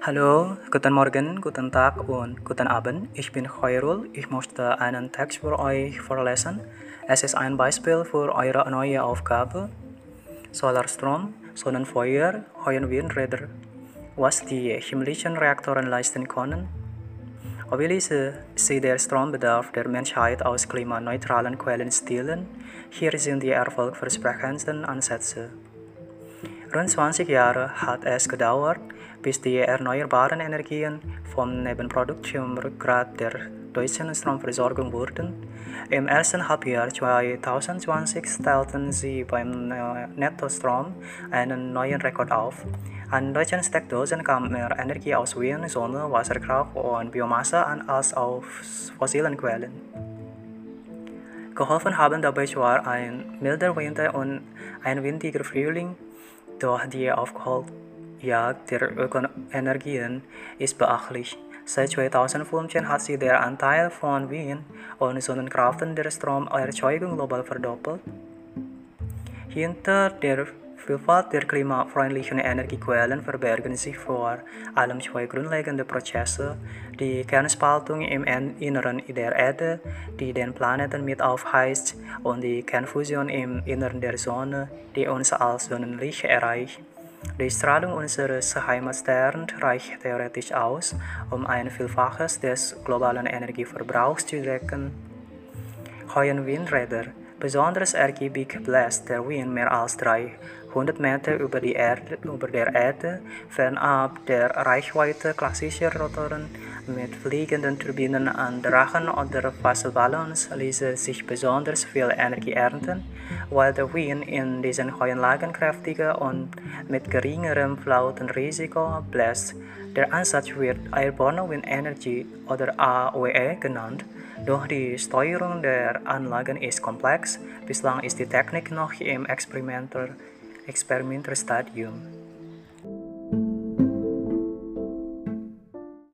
Hallo, guten Morgen, guten Tag und guten Abend. Ich bin Khairul. Ich möchte einen Text für euch vorlesen. Es ist ein Beispiel für eure neue Aufgabe. Solarstrom, Sonnenfeuer, Höhenwindräder. Was die himmlischen Reaktoren leisten können. Wie sie der Strombedarf der Menschheit aus klimaneutralen Quellen stillen. Hier sind die erfolgversprechendsten Ansätze. Rund 20 Jahre hat es gedauert, bis die erneuerbaren Energien vom Nebenprodukt zum Rückgrat der deutschen Stromversorgung wurden. Im ersten Halbjahr 2020 stellten sie beim Nettostrom einen neuen Rekord auf. An deutschen Steckdosen kam mehr Energie aus Wind, Sonne, Wasserkraft und Biomasse an als aus fossilen Quellen. Geholfen haben dabei zwar ein milder Winter und ein windiger Frühling, doch die Aufholjagd der Ökoenergien ist beachtlich. Seit 2015 hat sich der Anteil von Wind- und Sonnenkraft in der Stromerzeugung global verdoppelt. Hinter der Vielfalt der klimafreundlichen Energiequellen verbergen sich vor allem zwei grundlegende Prozesse, die Kernspaltung im Inneren der Erde, die den Planeten mit aufheizt, und die Kernfusion im Inneren der Sonne, die uns als Sonnenlicht erreicht. Die Strahlung unseres Heimatsterns reicht theoretisch aus, um ein Vielfaches des globalen Energieverbrauchs zu decken. Höhenwindräder Besonders ergiebig bläst der Wind mehr als 300 Meter über, die Erde, über der Erde, fernab der Reichweite klassischer Rotoren mit fliegenden Turbinen an Drachen oder Wasserballons ließe sich besonders viel Energie ernten, weil der Wind in diesen Höhenlagen kräftiger und mit geringerem Flautenrisiko bläst. Der Ansatz wird Airborne Wind Energy oder AWE genannt. Doch die Steuerung der Anlagen ist komplex. Bislang ist die Technik noch im Experimentalstadium.